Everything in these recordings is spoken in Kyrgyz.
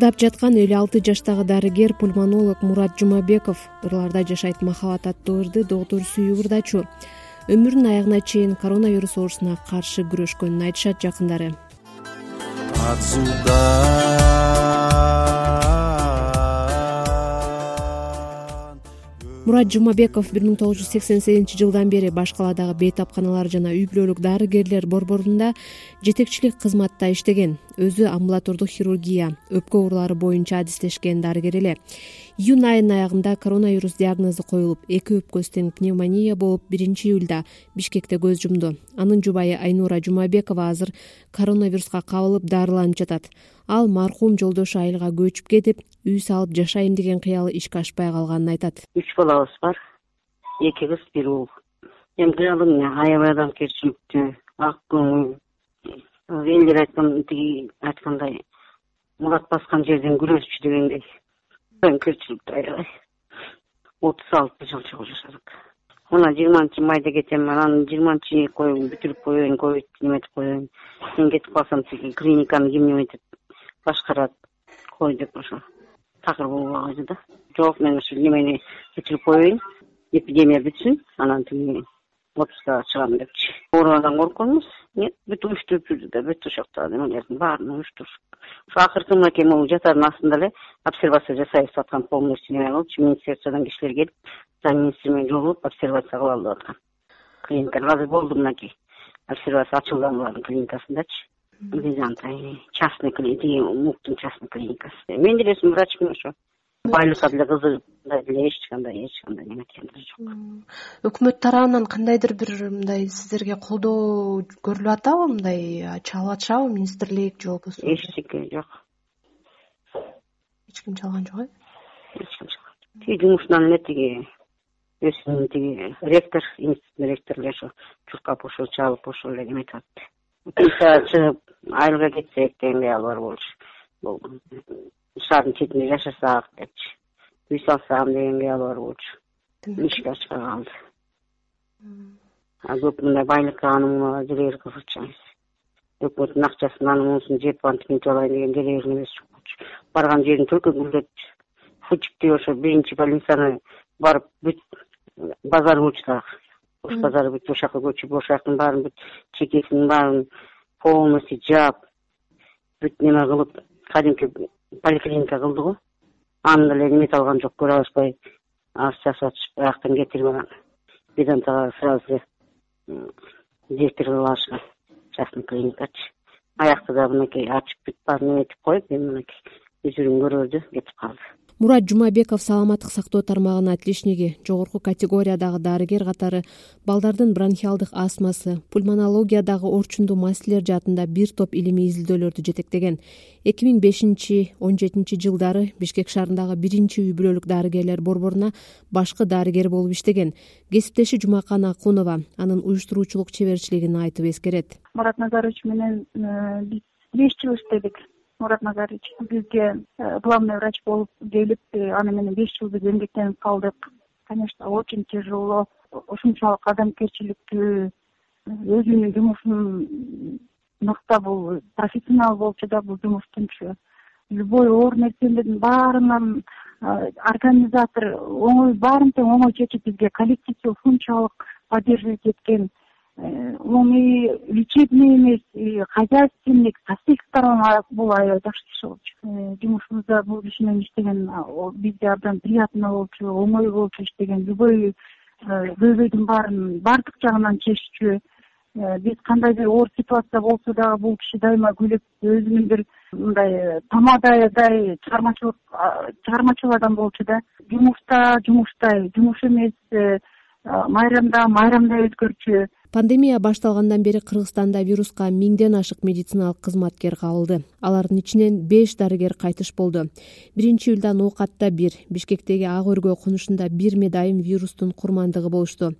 ырдап жаткан элүү алты жаштагы дарыгер пульмонолог мурат жумабеков. Ырларда жашайт махабат аттуу ырды доктур сүйүк ырдачу өмүрүнүн аягына чейин коронавирус оорусуна каршы күрөшкөнүн айтышат жакындары мурат жумабеков бир миң тогуз жүз сексен сегизинчи жылдан бери баш каладагы бейтапканалар жана үй бүлөлүк дарыгерлер борборунда жетекчилик кызматта иштеген. Өзү амбулатордук хирургия өпкө оорулары боюнча адистешкен дарыгер эле июнь айынын аягында коронавирус диагнозу коюлуп эки өпкөсү тең пневмония болуп биринчи июлда бишкекте көз жумду. Анын жубайы айнура жумабекова азыр коронавируска кабылып дарыланып жатат. Ал маркум жолдошу айылга көчүп кетип үй салып жашайм деген кыялы ишке ашпай калганын айтат. Үч балабыз бар эки кыз бир уул эми кыялым аябай адамгерчиликтүү ак көңүл. Элдер айткан тиги айткандай мурат баскан жерден күрөзчү дегендей аябай отуз алты жыл чогуу жашадык. Мына жыйырманчы майда кетем анан жыйырманчы коюп бүтүрүп коеюн ковид неметип коеюн. Мен кетип калсам тиги клиниканы ким неметип башкарат кой деп ошо такыр болбой койду да. Жок мен ушу немени бүтүрүп коеюн эпидемия бүтсүн анан тиги отпускага чыгам депчи. Ооругадан корккон нет бүт уюштуруп жүрдү да бүт ошоктогу немелердин баарын уюштуруп. Ушу акыркы мынакей могу жатардын астында эле обсервация жасайбыз деп аткан полностью неме болчу министерстводон кишилер келип замминистр менен жолугуп обсервация кылалы деп аткан клиникада азыр болду мынакей. Обсервация ачылган булардын клиникасындачы. Ай частный тиги муктун частный клиникасы. Мен деле өзүм врачмын ошо. Байлыкка деле деле эч кандай эч кандай неметкениб жок. Өкмөт тарабынан кандайдыр бир мындай сиздерге колдоо көрүлүп атабы мындай чалып атышабы министрлик же болбосо эчтеке жок. Эч ким чалган жок э? Эч ким чалган жок. Тиги жумушунан эле тиги өзүнүн тиги ректор институттун ректору эле ошо чуркап ошо чалып ошол эле неметип атты чыгып айылга кетсек деген кыял бар болчу бул шаардын четинде жашасак депчи үй салсам деген кыял бар болчу ишке ашпай калды көп мындай байлыкка аны муну делегер кызыкчу эмес өкмөттүн акчасын аны мунусун жеп антип мынтип алайын деген делегер немеси жок болчу барган жерин только гүлдетчү фучиктеги ошо биринчи больницаны барып бүт базар болчу дагы ош базары бүт ошол жака көчүп ошол жактын баарын бүт чекесинин баарын полностью жаап бүт неме кылып кадимки поликлиника кылды го аны деле неметип алган жок көрө алышпай аз жасап атышып аяктан кетирип анан бедантага сразу эле директор кылып алышкан. Частный клиникачы. Аякты да мынакей ачып бүт баарын неметип коюп эми мынакей үзүрүн көрбөдү кетип калды мурат жумабеков саламаттык сактоо тармагынын отличниги жогорку категориядагы дарыгер катары балдардын бронхиалдык астмасы пульмонологиядагы орчундуу маселелер жаатында бир топ илимий изилдөөлөрдү жетектеген. Эки миң бешинчи он жетинчи жылдары бишкек шаарындагы биринчи үй бүлөлүк дарыгерлер борборуна башкы дарыгер болуп иштеген. Кесиптеши жумакан акунова анын уюштуруучулук чеберчилигин айтып эскерет. Мурат назарович менен э, биз беш жыл иштедик мурат назарович бизге э, главный врач болуп келип э, аны менен беш жыл биз эмгектенип калдык. Конечно очень тяжело. Ушунчалык адамгерчиликтүү э, өзүнүн жумушун мыкта бул профессионал болчу да бул жумуштунчу. Любой оор нерсенин баарынан организатор оңой баарын тең оңой чечип бизге коллективди ушунчалык поддерживать эткен он и лечебный эмес и хозяйственник со всех сторон бул аябай жакшы киши болчу э, жумушубузда бул киши менен иштеген бизге абдан приятно болчу оңой болчу иштеген любой э, көйгөйдүн баарын баардык жагынан чеччү э, биз кандай бир оор ситуация болсо дагы бул киши дайыма күлүп өзүнүн бир мындай тамададай чыгармачылык чыгармачыл адам болчу да. Жумушта жумуштай жумуш эмес майрамда майрамдай өткөрчү пандемия башталгандан бери кыргызстанда вируска миңден ашык медициналык кызматкер кабылды алардын ичинен беш дарыгер кайтыш болду. Биринчи июлда ноокатта бир бишкектеги ак өргө конушунда бир медайым вирустун курмандыгы болушту.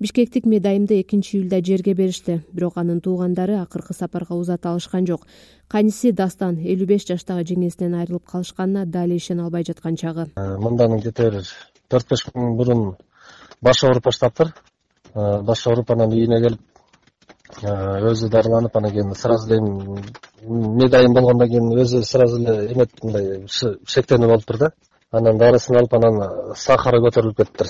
Бишкектик медайымды экинчи июлда жерге беришти бирок анын туугандары акыркы сапарга узата алышкан жок. Кайниси дастан элүү беш жаштагы жеңесинен айрылып калышканына дали ишене албай жаткан чагы. Э, мындан где то бир төрт беш күн мурун башы ооруп баштаптыр башы ооруп анан үйүнө келип өзү дарыланып анан кийин сразу эле медайым болгондон кийин өзү сразу эле эметип мындай шектенүү болуптур да. Анан дарысын алып анан сахары көтөрүлүп кетиптир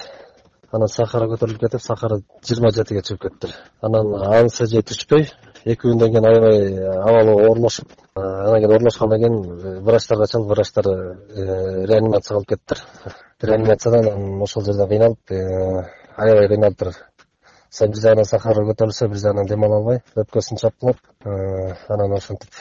анан сахары көтөрүлүп кетип сахары жыйырма жетиге чыгып кетиптир анан анысы жетишпөй эки күндөн кийин аябай абалы оорлошуп анан кийин оорлошкондон кийин врачтарга чалып врачтар э, реанимацияга алып кетиптир реанимациядан анан ошол жерде кыйналып э, аябай кыйналыптыр бир жагынан сахары көтөрүлсө бир жагынан дем ала албай өпкөсүн чапкылап анан ошентип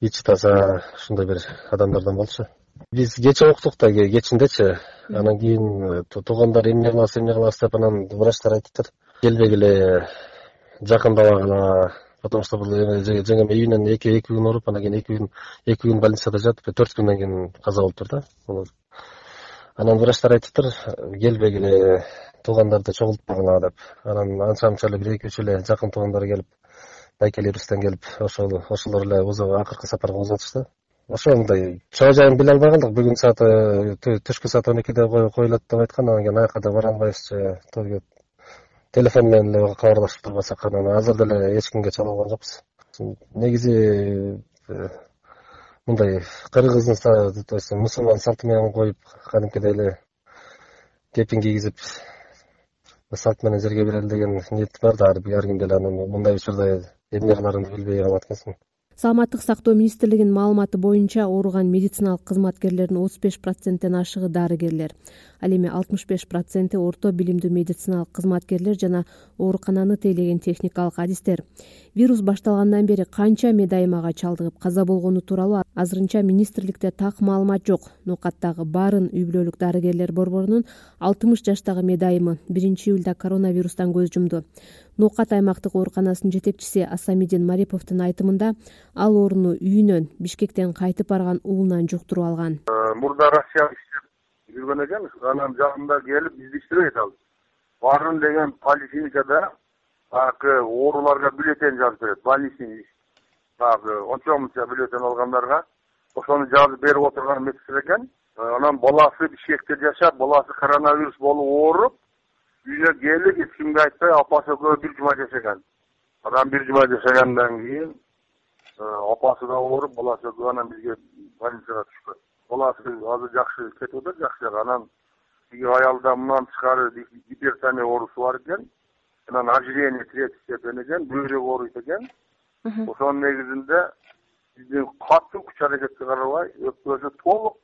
ичи таза ушундай бир адамдардан болчу биз кечээ уктук да кечиндечи анан кийин туугандар эмне кылабыз эмне кылабыз деп анан врачтар айтыптыр келбегиле жакындабагыла потому что бул жеңем эки эки күн ооруп анан кийин эки күн эки күн больницада жатып төрт күндөн кийин каза болуптур да анан врачтар айтыптыр келбегиле туугандарды чогултпагыла деп. Анан анча мынча эле бир эки үч эле жакын туугандары келип байкелибизден келип ошол ошолор эле акыркы сапарга козготушту ошо мындай чоо жайын биле албай калдык бүгүн сааты түшкү саат он экиде коюлат деп айткан. Анан кийин аяка да бара албайбызчы телефон менен эле кабарлашып турбасак. Анан азыр деле эч кимге чала алган жокпуз. Негизи э, мындай кыргыздын то есть мусулман салты менен коюп кадимкидей эле кепин кийгизип салт менен жерге берели деген ниет бар да ар кимде эле анан мындай учурда эмне кыларыңды билбей калат экенсиң саламаттык сактоо министрлигинин маалыматы боюнча ооруган медициналык кызматкерлердин отуз беш проценттен ашыгы дарыгерлер ал эми алтымыш беш проценти орто билимдүү медициналык кызматкерлер жана оорукананы тейлеген техникалык адистер. Вирус башталгандан бери канча медайымага чалдыгып каза болгону тууралуу азырынча министрликте так маалымат жок. Ноокаттагы баарын үй бүлөлүк дарыгерлер борборунун алтымыш жаштагы медайымы биринчи июлда коронавирустан көз жумду. Ноокат аймактык ооруканасынын жетекчиси асамидин мариповдун айтымында ал ооруну үйүнөн бишкектен кайтып барган уулунан жуктуруп алган. Э, мурда россияда иштеп жүргөн экен анан жагында келип бизди иштебейт ал. Барын деген поликлиникада баягы ооруларга бюллетень жазып берет больничный баягы ончо мынча бюллетень алгандарга ошону жазып берип отурган медсестра экен. Э, анан баласы бишкекте жашап баласы коронавирус болуп ооруп үйүнө келип эч кимге айтпай апасы экөө бир жума жашаган. Анан бир жума жашагандан кийин э, апасы да ооруп баласы экөө анан бизге больницага түшкөн баласы азыр жакшы кетип атат жакшы анан тиги аялда мындан тышкары гипертония оорусу бар экен анан ожирение третий степень экен бөйрөгү ооруйт экен. Ошонун негизинде биздин катуу күч аракетке карабай өпкөсү толук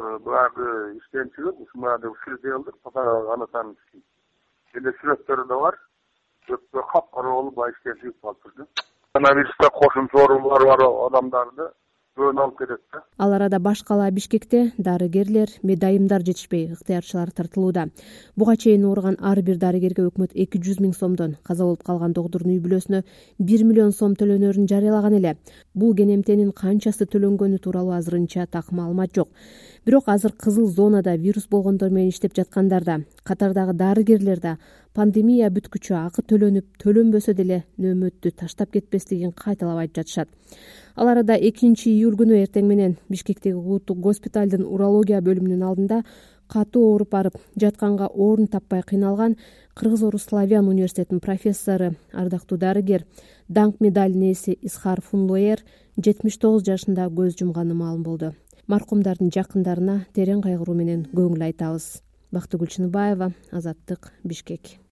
Э, баягы иштен чыгып ушул ушинтип кылдык анатан менде сүрөттөрү да бар өпкө капкара болуп баягы иштен чыгып калыптыр да коронавируста кошумча оорулары бар адамдарды көбүн алып кетет да. Ал арада баш калаа бишкекте дарыгерлер медайымдар жетишпей ыктыярчылар тартылууда. Буга чейин ооруган ар бир дарыгерге өкмөт эки жүз миң сомдон каза болуп калган доктордун үй бүлөсүнө бир миллион сом төлөнөрүн жарыялаган эле. Бул кенемтенин канчасы төлөнгөнү тууралуу азырынча так маалымат жок бирок азыр кызыл зонада вирус болгондор менен иштеп жаткандар да катардагы дарыгерлер да пандемия бүткүчө акы төлөнүп төлөнбөсө деле нөөмөттү таштап кетпестигин кайталап айтып жатышат. Ал арада экинчи июль күнү эртең менен бишкектеги улуттук госпиталдын урология бөлүмүнүн алдында катуу ооруп барып жатканга орун таппай кыйналган кыргыз орус славян университетинин профессору ардактуу дарыгер даңк медалынын ээси исхар фунлоер жетимиш тогуз жашында көз жумганы маалым болду маркумдардын жакындарына терең кайгыруу менен көңүл айтабыз. Бактыгүл чыныбаева азаттык бишкек